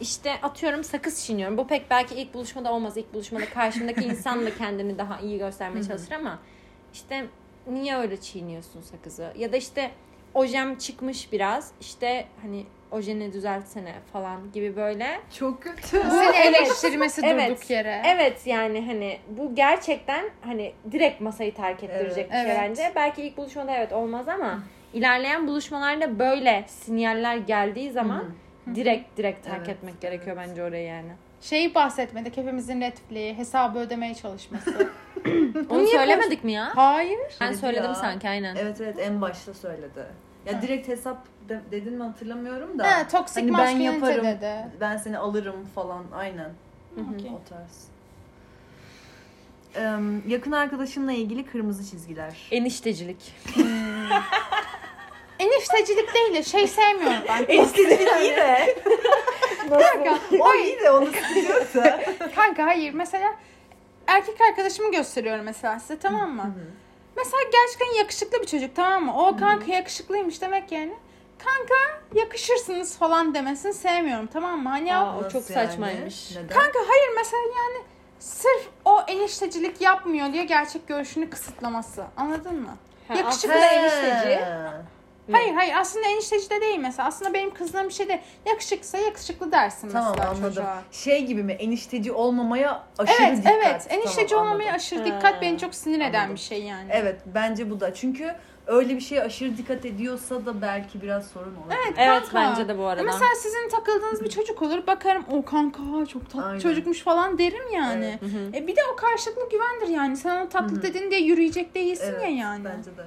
İşte atıyorum sakız çiğniyorum. Bu pek belki ilk buluşmada olmaz. İlk buluşmada karşımdaki *laughs* insan da kendini daha iyi göstermeye çalışır ama işte niye öyle çiğniyorsun sakızı? Ya da işte ojem çıkmış biraz. İşte hani ojeni düzeltsene falan gibi böyle. Çok kötü. Seni eleştirmesi Evet. durduk yere. Evet yani hani bu gerçekten hani direkt masayı terk ettirecek Evet. bir şey Evet. bence. Belki ilk buluşmada evet olmaz ama ilerleyen buluşmalarda böyle sinyaller geldiği zaman direkt direkt terk Evet, etmek gerekiyor bence orayı yani. Şeyi bahsetmedik hepimizin Netflix'i hesabı ödemeye çalışması. *laughs* Onu niye söylemedik mi ya? Hayır. Ben Söyledi söyledim ya. sanki aynen. Evet evet en başta söyledi. Ya Ha. direkt hesap de- dedin mi hatırlamıyorum da. Ha, toksik Hani ben maskülenite yaparım, dedi. ben seni alırım falan aynen. Okey. o tarz. Eee, yakın arkadaşınla ilgili kırmızı çizgiler. Eniştecilik. *laughs* Eniştecilik değil de şey sevmiyorum ben. Eniştecilik iyi de. Kanka, *laughs* O iyi de onu sıkıyorsa. kanka hayır mesela erkek arkadaşımı gösteriyorum mesela size tamam mı? Mesela gerçekten yakışıklı bir çocuk tamam mı? O kanka yakışıklıymış demek yani. Kanka yakışırsınız falan demesini sevmiyorum tamam mı? Hani Aa, o çok saçmaymış. Neden? kanka hayır mesela yani sırf o eniştecilik yapmıyor diye gerçek görüşünü kısıtlaması. Anladın mı? Ha, Yakışıklı enişteci. Ne? Hayır hayır aslında enişteci de değil mesela. Aslında benim kızdığım bir şey de yakışıklısa yakışıklı dersin Tamam mesela anladım. çocuğa. Şey gibi mi? Enişteci olmamaya aşırı Evet dikkat. evet enişteci Tamam, olmamaya anladım. aşırı Ha, dikkat beni çok sinir eden anladım. bir şey yani. Evet bence bu da. Çünkü öyle bir şeye aşırı dikkat ediyorsa da belki biraz sorun olabilir. Evet, Evet Kanka. bence de bu arada. Mesela sizin takıldığınız bir çocuk olur bakarım o kanka çok tatlı Aynen. çocukmuş falan derim yani. Hı hı. E bir de o karşılıklı güvendir yani. Sen onu tatlı Hı dedin diye yürüyecek değilsin Evet, ya yani. Bence de.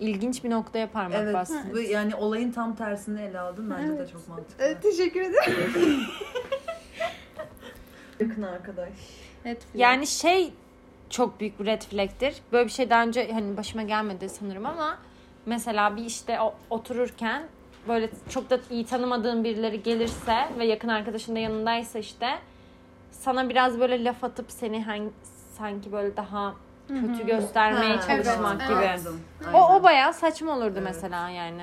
İlginç bir noktaya parmak Evet. bastın. Bu yani olayın tam tersini ele aldın. Bence de Evet. çok mantıklı. E, teşekkür ederim. *laughs* Yakın arkadaş. Netflix. Yani şey çok büyük bir red flag'tir. Böyle bir şey daha önce hani başıma gelmedi sanırım ama mesela bir işte otururken böyle çok da iyi tanımadığın birileri gelirse ve yakın arkadaşın da yanındaysa işte sana biraz böyle laf atıp seni hangi, sanki böyle daha kötü göstermeye Ha, çalışmak evet, gibi. Anladım. O, o bayağı saçma olurdu Evet. mesela yani.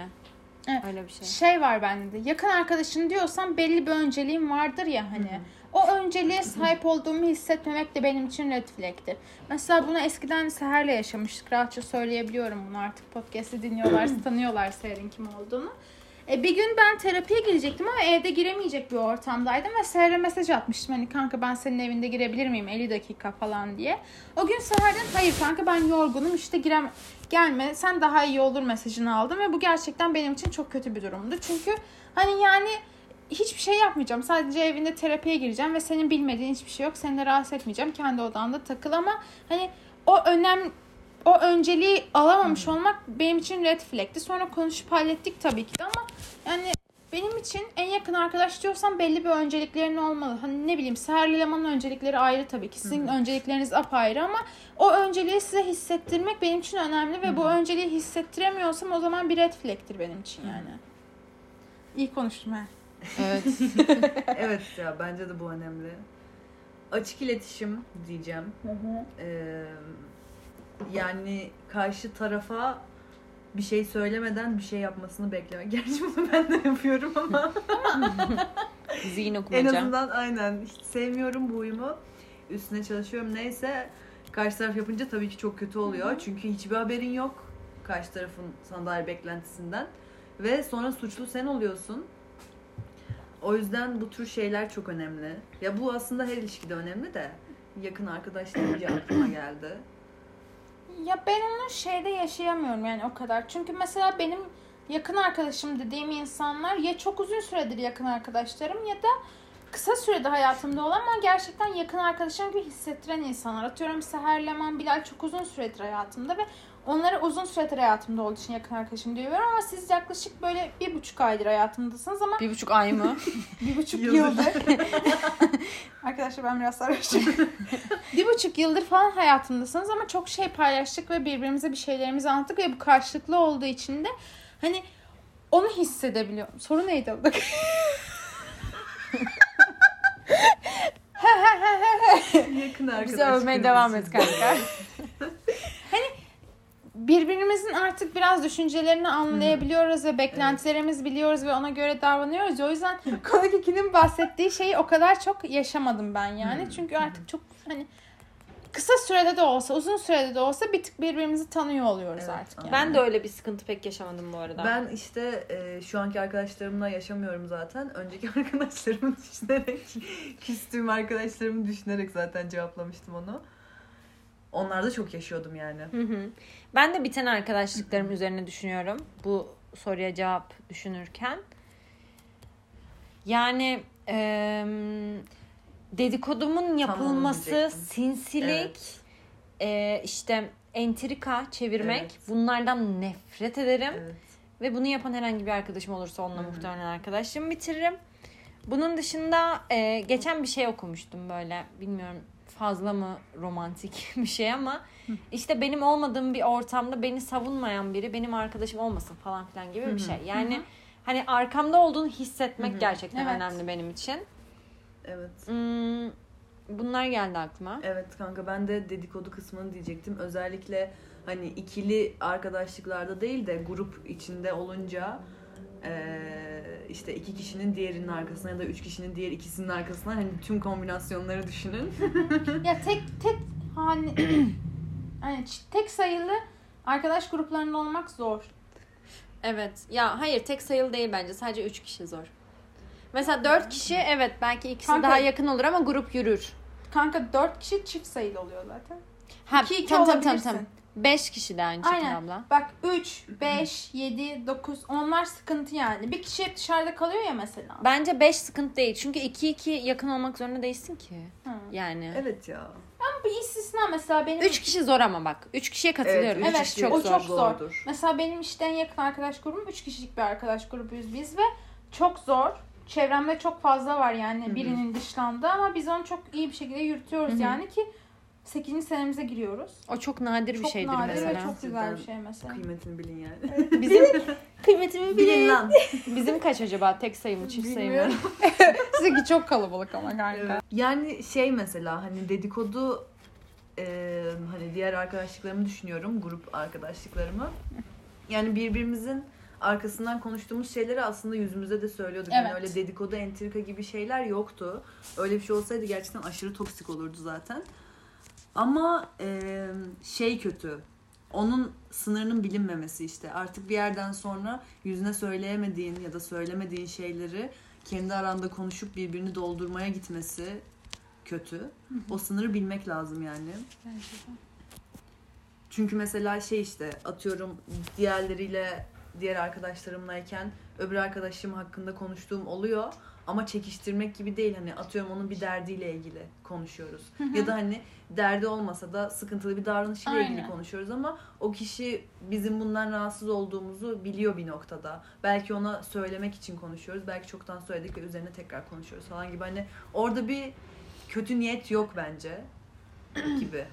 Evet. Öyle bir şey. şey var bende de. Yakın arkadaşın diyorsan belli bir önceliğin vardır ya hani. O önceliğe sahip olduğumu hissetmemek de benim için red flag'tir. Mesela bunu eskiden Seher'le yaşamıştık. Rahatça söyleyebiliyorum bunu artık. Podcast'i dinliyorlarsa *clears throat* tanıyorlar Seher'in kim olduğunu. E, bir gün ben terapiye girecektim ama evde giremeyecek bir ortamdaydım ve Seher'e mesaj atmıştım. Hani kanka ben senin evinde girebilir miyim 50 dakika falan diye. O gün Seher'den hayır kanka ben yorgunum işte girem gelme sen daha iyi olur mesajını aldım ve bu gerçekten benim için çok kötü bir durumdu. Çünkü hani yani hiçbir şey yapmayacağım. Sadece evinde terapiye gireceğim ve senin bilmediğin hiçbir şey yok. Seni de rahatsız etmeyeceğim. Kendi odanda takıl ama hani o önem o önceliği alamamış olmak benim için red flag'ti. Sonra konuşup hallettik tabii ki de ama yani benim için en yakın arkadaş diyorsan belli bir önceliklerin olmalı. Hani ne bileyim Seher Leman'ın öncelikleri ayrı tabii ki. Sizin öncelikleriniz apayrı ama o önceliği size hissettirmek benim için önemli ve bu önceliği hissettiremiyorsam o zaman bir red flag'tir benim için yani. İyi konuştum ha. Evet. *laughs* evet ya bence de bu önemli. Açık iletişim diyeceğim. Ee, yani karşı tarafa bir şey söylemeden bir şey yapmasını beklemek. *laughs* Gerçi bunu ben de yapıyorum ama *laughs* Zihin en okumaca. azından aynen hiç sevmiyorum bu uyumu. Üstüne çalışıyorum neyse. Karşı taraf yapınca tabii ki çok kötü oluyor. Çünkü hiçbir haberin yok karşı tarafın sana dair beklentisinden. Ve sonra suçlu sen oluyorsun. O yüzden bu tür şeyler çok önemli. Ya bu aslında her ilişkide önemli de yakın arkadaş deyince aklıma geldi. Ya ben onu şeyde yaşayamıyorum yani o kadar. Çünkü mesela benim yakın arkadaşım dediğim insanlar ya çok uzun süredir yakın arkadaşlarım ya da kısa sürede hayatımda olan ama gerçekten yakın arkadaşım gibi hissettiren insanlar. Atıyorum Seher Leman, Bilal çok uzun süredir hayatımda ve onları uzun süredir hayatımda olduğu için yakın arkadaşım diyorum ama siz yaklaşık böyle bir buçuk aydır hayatımdasınız ama Bir buçuk ay mı? *laughs* bir buçuk Yıldır. *laughs* Arkadaşlar ben biraz sarhoşum. *laughs* bir buçuk yıldır falan hayatımdasınız ama çok şey paylaştık ve birbirimize bir şeylerimizi anlattık ve bu karşılıklı olduğu için de hani onu hissedebiliyorum. Soru neydi orada? Yakın arkadaş. Bizi övmeye devam et kanka. Birbirimizin artık biraz düşüncelerini anlayabiliyoruz ve beklentilerimizi biliyoruz ve ona göre davranıyoruz. O yüzden *laughs* Konak 2'nin bahsettiği şeyi o kadar çok yaşamadım ben yani. Çünkü artık çok hani kısa sürede de olsa, uzun sürede de olsa bir tık birbirimizi tanıyor oluyoruz Evet, artık yani. Ben de öyle bir sıkıntı pek yaşamadım bu arada. Ben işte e, şu anki arkadaşlarımla yaşamıyorum zaten. Önceki *laughs* arkadaşlarımı düşünerek, küstüğüm arkadaşlarımı düşünerek zaten cevaplamıştım onu. Onlarda çok yaşıyordum yani. Hı hı. Ben de biten arkadaşlıklarım üzerine düşünüyorum. Bu soruya cevap düşünürken. Yani eee, dedikodumun yapılması, sinsilik, Evet. eee, işte entrika çevirmek Evet. bunlardan nefret ederim. Evet. Ve bunu yapan herhangi bir arkadaşım olursa onunla Hı hı. muhtemelen arkadaşlığımı bitiririm. Bunun dışında e, geçen bir şey okumuştum böyle. Bilmiyorum fazla mı romantik *laughs* bir şey ama işte benim olmadığım bir ortamda beni savunmayan biri benim arkadaşım olmasın falan filan gibi Hı bir hı. şey. Yani hani arkamda olduğunu hissetmek Hı hı. gerçekten Evet. önemli benim için. Evet. Hmm, bunlar geldi aklıma. Evet kanka ben de dedikodu kısmını diyecektim. Özellikle hani ikili arkadaşlıklarda değil de grup içinde olunca eee, işte iki kişinin diğerinin arkasına ya da üç kişinin diğer ikisinin arkasına hani tüm kombinasyonları düşünün. *laughs* Ya tek tek hani *clears throat* hani ç- tek sayılı arkadaş gruplarında olmak zor. Evet. Ya hayır tek sayılı değil bence. Sadece 3 kişi zor. Mesela 4 kişi evet belki ikisi Kanka- daha yakın olur ama grup yürür. Kanka dört kişi çift sayılı oluyor zaten. Ha, İki iki tamam tamam tamam. olabilirsin. Tamam. 5 kişi de aynı şekilde Aynen. abla. Bak 3, 5, 7, 9 onlar sıkıntı yani. Bir kişi hep dışarıda kalıyor ya mesela. Bence 5 sıkıntı değil. Çünkü 2 2 yakın olmak zorunda değilsin ki. Hı. Yani. evet ya. Bir istisna mesela benim 3 kişi zor ama bak. 3 kişiye katılıyorum. üç Üç Evet, kişi çok o zor. çok zor. zordur. Mesela benim işte en yakın arkadaş grubum 3 kişilik bir arkadaş grubuyuz biz ve çok zor. Çevremde çok fazla var yani hı. birinin dışlandığı ama biz onu çok iyi bir şekilde yürütüyoruz Hı hı. yani ki 8. senemize giriyoruz. O çok nadir bir çok şeydir nadir mesela. ve çok güzel bir şey mesela. Kıymetini bilin yani. Bizim *laughs* kıymetimi bilin lan. *laughs* Bizim kaç acaba? Tek sayı mı, çift sayı mı? Bilmiyorum. *laughs* Sizinki çok kalabalık ama kanka. Yani şey mesela hani dedikodu e, hani diğer arkadaşlıklarımı düşünüyorum grup arkadaşlıklarımı. Yani birbirimizin arkasından konuştuğumuz şeyleri aslında yüzümüze de söylüyorduk. Yani Evet. öyle dedikodu, entrika gibi şeyler yoktu. Öyle bir şey olsaydı gerçekten aşırı toksik olurdu zaten. Ama e, şey kötü. Onun sınırının bilinmemesi işte. Artık bir yerden sonra yüzüne söyleyemediğin ya da söylemediğin şeyleri kendi aranda konuşup birbirini doldurmaya gitmesi kötü. O sınırı bilmek lazım yani. Çünkü mesela şey işte atıyorum diğerleriyle diğer arkadaşlarımlayken öbür arkadaşım hakkında konuştuğum oluyor ama çekiştirmek gibi değil hani atıyorum onun bir derdiyle ilgili konuşuyoruz. ya da hani derdi olmasa da sıkıntılı bir davranışıyla ilgili konuşuyoruz ama o kişi bizim bundan rahatsız olduğumuzu biliyor bir noktada. Belki ona söylemek için konuşuyoruz. Belki çoktan söyledik ve üzerine tekrar konuşuyoruz falan gibi. Hani orada bir kötü niyet yok bence *clears throat* gibi.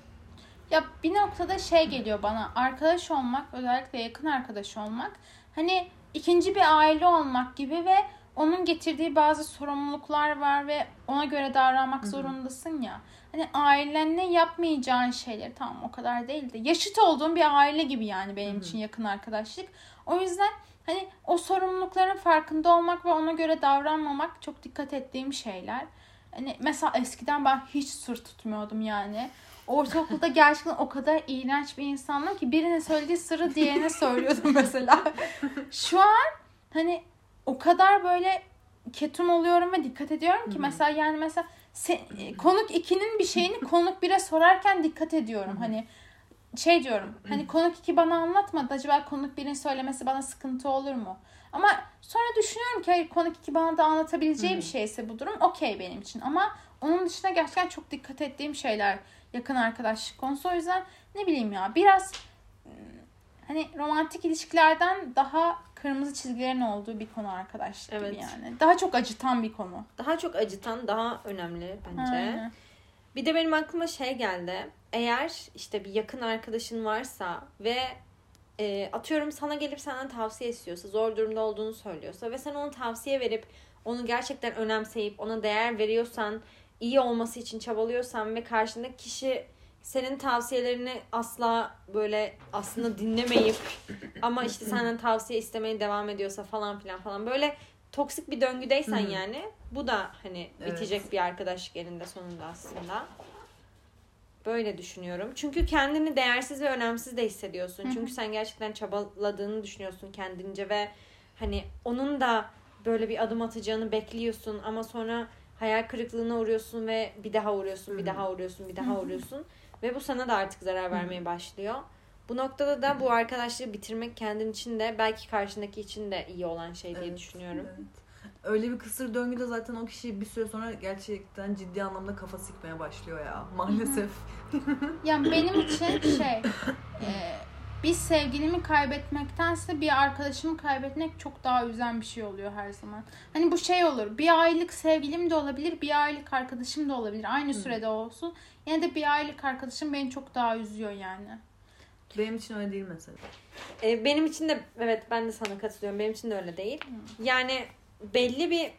Ya bir noktada şey geliyor bana arkadaş olmak özellikle yakın arkadaş olmak hani ikinci bir aile olmak gibi ve onun getirdiği bazı sorumluluklar var ve ona göre davranmak zorundasın ya. Hani ailenle yapmayacağın şeyleri tamam o kadar değil de yaşıt olduğun bir aile gibi yani benim için yakın arkadaşlık. O yüzden hani o sorumlulukların farkında olmak ve ona göre davranmamak çok dikkat ettiğim şeyler. Hani mesela eskiden ben hiç sır tutmuyordum yani. Ortaokulda gerçekten o kadar iğrenç bir insandım ki birine söylediği sırrı diğerine söylüyordum mesela. *laughs* Şu an hani o kadar böyle ketum oluyorum ve dikkat ediyorum ki Hı hı. mesela yani mesela se- konuk 2'nin bir şeyini *laughs* konuk 1'e sorarken dikkat ediyorum. Hı hı. Hani şey diyorum. Hani konuk iki bana anlatmadı. Acaba konuk birinin söylemesi bana sıkıntı olur mu? Ama sonra düşünüyorum ki hayır konuk iki bana da anlatabileceği bir şeyse bu durum okey benim için. Ama onun dışında gerçekten çok dikkat ettiğim şeyler yakın arkadaşlık konusu. O yüzden ne bileyim ya biraz hani romantik ilişkilerden daha kırmızı çizgilerin olduğu bir konu arkadaşlık Evet. gibi yani. Daha çok acıtan bir konu. Daha çok acıtan, daha önemli bence. Aynen. Bir de benim aklıma şey geldi. Eğer işte bir yakın arkadaşın varsa ve e, atıyorum sana gelip senden tavsiye istiyorsa, zor durumda olduğunu söylüyorsa ve sen ona tavsiye verip onu gerçekten önemseyip ona değer veriyorsan, iyi olması için çabalıyorsan ve karşındaki kişi senin tavsiyelerini asla böyle aslında dinlemeyip ama işte *laughs* senden tavsiye istemeye devam ediyorsa falan filan falan böyle toksik bir döngüdeysen Hı. yani bu da hani Evet. bitecek bir arkadaşlık elinde sonunda aslında. Böyle düşünüyorum. Çünkü kendini değersiz ve önemsiz de hissediyorsun. Hı hı. Çünkü sen gerçekten çabaladığını düşünüyorsun kendince ve hani onun da böyle bir adım atacağını bekliyorsun ama sonra hayal kırıklığına uğruyorsun ve bir daha uğruyorsun, bir daha uğruyorsun, bir daha hı. uğruyorsun ve bu sana da artık zarar vermeye başlıyor. Bu noktada da bu arkadaşlığı bitirmek kendin için de belki karşındaki için de iyi olan şey diye Evet, düşünüyorum. evet. Öyle bir kısır döngüde zaten o kişi bir süre sonra gerçekten ciddi anlamda kafa sikmeye başlıyor ya. Maalesef. Yani benim için şey *coughs* e, bir sevgilimi kaybetmektense bir arkadaşımı kaybetmek çok daha üzen bir şey oluyor her zaman. Hani bu şey olur. Bir aylık sevgilim de olabilir, bir aylık arkadaşım da olabilir. Aynı sürede olsun. Yine de bir aylık arkadaşım beni çok daha üzüyor yani. Benim için öyle değil mesela. E, benim için de evet ben de sana katılıyorum. Benim için de öyle değil. Yani belli bir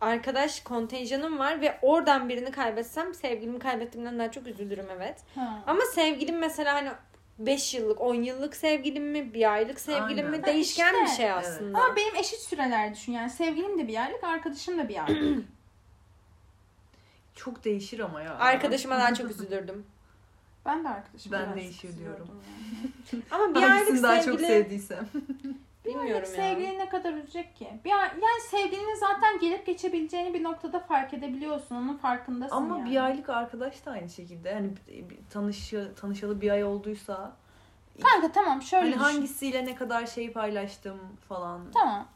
arkadaş kontenjanım var ve oradan birini kaybetsem sevgilimi kaybettiğimden daha çok üzülürüm evet. Ha. Ama sevgilim mesela hani 5 yıllık, 10 yıllık sevgilim mi, bir aylık sevgilim mi Aynen. değişken Ha, bir işte. şey Evet. aslında. Ama benim eşit süreler düşün yani. Sevgilim de bir aylık, arkadaşım da bir aylık. *clears throat* Çok değişir ama ya. Arkadaşıma daha çok *laughs* üzülürdüm. Ben de arkadaşım. Ben üzülüyordum diyorum. yani. Ama bir aylık Hangisini daha çok sevgili sevdiysem. *laughs* bilmiyorum ya. sevgili ne kadar üzecek ki? Bir ay- yani sevgilinin zaten gelip geçebileceğini bir noktada fark edebiliyorsun. Onun farkındasın Ama yani. bir aylık arkadaş da aynı şekilde. Hani bir- bir tanışı, tanışalı bir ay olduysa Kanka tamam şöyle hani düşün. hangisiyle ne kadar şey paylaştım falan Tamam.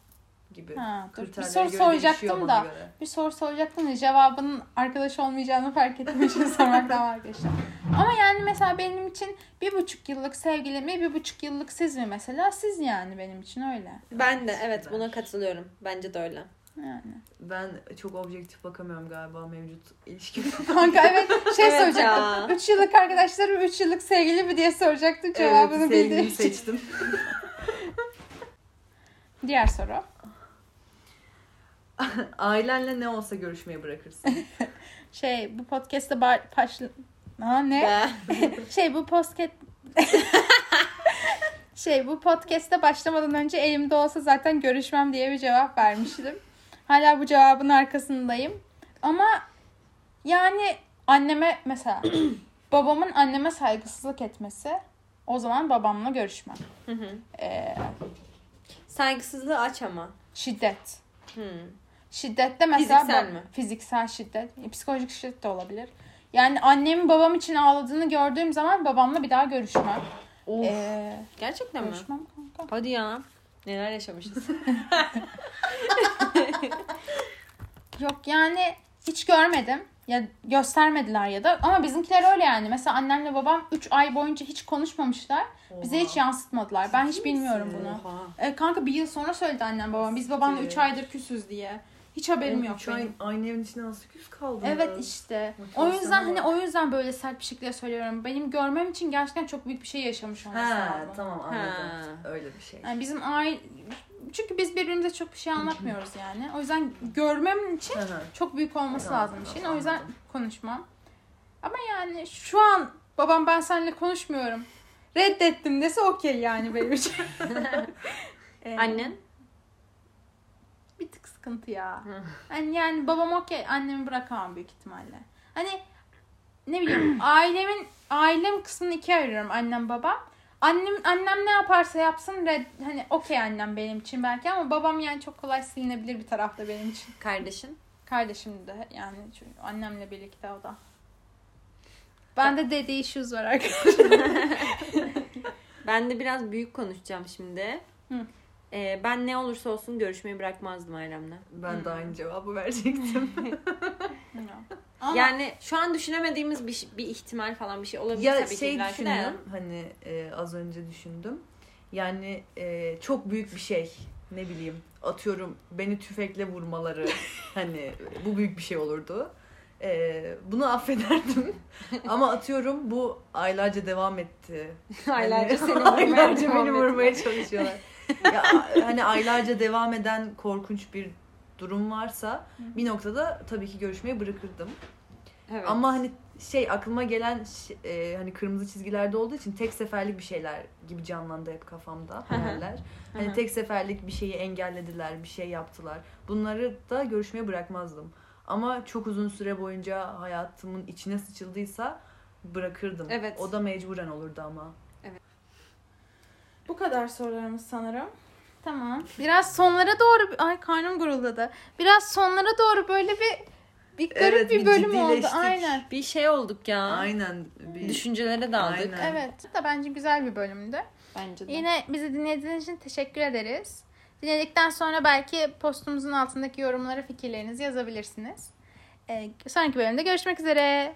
gibi. Ha, dur. Bir kriterlere soru göre değişiyor soracaktım bana da. göre. Bir soru soracaktım da cevabının arkadaş olmayacağını fark için sormaktan arkadaşlar. Ama yani mesela benim için bir buçuk yıllık sevgili mi bir buçuk yıllık siz mi mesela? Siz yani benim için öyle. Ben de evet buna katılıyorum. Bence de öyle. Yani. Ben çok objektif bakamıyorum galiba mevcut ilişkime. *laughs* Kanka evet şey Evet soracaktım. ya. Üç yıllık arkadaşlarım üç yıllık sevgili mi diye soracaktım. Cevabını evet, bildiğim sevgilimi için. seçtim. *laughs* Diğer soru. *laughs* Ailenle ne olsa görüşmeyi bırakırsın. Şey bu podcast'te ba- Aa ne? *laughs* Şey bu podcast *laughs* şey bu podcast'te başlamadan önce elimde olsa zaten görüşmem diye bir cevap vermiştim. Hala bu cevabın arkasındayım. Ama yani anneme mesela *clears throat* babamın anneme saygısızlık etmesi o zaman babamla görüşmem. Hı hı. Ee, Saygısızlığı aç ama. şiddet. Hı. Şiddette mesela Fiziksel mi? Fiziksel şiddet. Psikolojik şiddet de olabilir. Yani annemin babam için ağladığını gördüğüm zaman babamla bir daha görüşmem. Of. Ee, Gerçekten mi? görüşmem kanka. Hadi ya. Neler yaşamışız. *laughs* *laughs* Yok yani hiç görmedim. Ya göstermediler ya da ama bizimkiler öyle yani. Mesela annemle babam 3 ay boyunca hiç konuşmamışlar. Bize hiç yansıtmadılar. Ben hiç bilmiyorum bunu. Oha. E, kanka bir yıl sonra söyledi annem babam. Biz babanla 3 aydır küsüz diye. Hiç haberim yok ay benim. aynı evin içinde nasıl küs kaldın? Evet işte. O Motivasyona yüzden hani bak. o yüzden böyle sert bir şekilde söylüyorum. Benim görmem için gerçekten çok büyük bir şey yaşamış olması lazım. tamam anladım. Ha. Öyle bir şey. Yani bizim aile çünkü biz birbirimize çok bir şey anlatmıyoruz yani. O yüzden görmem için çok büyük olması Tamam, lazım işin. tamam, O yüzden anladım. konuşmam. Ama yani şu an babam ben seninle konuşmuyorum. Reddettim dese okey yani benim için. *laughs* *laughs* Ee, Annen? Bir tık sıkıntı ya. Hani yani babam okey annemi bırakamam büyük ihtimalle. Hani ne bileyim *clears throat* ailemin ailem kısmını ikiye ayırıyorum annem babam. Annem annem ne yaparsa yapsın red, hani okey annem benim için belki ama babam yani çok kolay silinebilir bir tarafta benim için. Kardeşin? Kardeşim de yani çünkü annemle birlikte o da. Bende de issues var arkadaşlar. *laughs* Ben de biraz büyük konuşacağım şimdi. Hı. Ee, ben ne olursa olsun görüşmeyi bırakmazdım ailemle. Ben de aynı cevabı verecektim. *laughs* *laughs* Ama Yani şu an düşünemediğimiz bir, bir ihtimal falan bir şey olabilir ya tabii ki şey illaki de. düşündüm hani e, az önce düşündüm. Yani e, çok büyük bir şey ne bileyim atıyorum beni tüfekle vurmaları *laughs* hani bu büyük bir şey olurdu. E, bunu affederdim. Ama atıyorum bu aylarca devam etti. Aylarca Hani- seni vurmaya aylarca devam beni vurmaya çalışıyorlar. *laughs* ya, hani aylarca devam eden korkunç bir durum varsa bir noktada tabii ki görüşmeyi bırakırdım. Evet. Ama hani şey aklıma gelen e, hani kırmızı çizgilerde olduğu için tek seferlik bir şeyler gibi canlandı hep kafamda hayaller. Hani tek seferlik bir şeyi engellediler, bir şey yaptılar. Bunları da görüşmeye bırakmazdım. Ama çok uzun süre boyunca hayatımın içine sıçıldıysa bırakırdım. Evet. O da mecburen olurdu ama. Bu kadar sorularımız sanırım. Tamam. Biraz sonlara doğru ay karnım guruldadı. Biraz sonlara doğru böyle bir bir garip Evet, bir bir bölüm oldu. Aynen. bir şey olduk ya. Aynen. Bir... Düşüncelere daldık. Aynen. Evet. Da bence güzel bir bölümdü. Bence de. Yine bizi dinlediğiniz için teşekkür ederiz. Dinledikten sonra belki postumuzun altındaki yorumlara fikirlerinizi yazabilirsiniz. Ee, sonraki bölümde görüşmek üzere.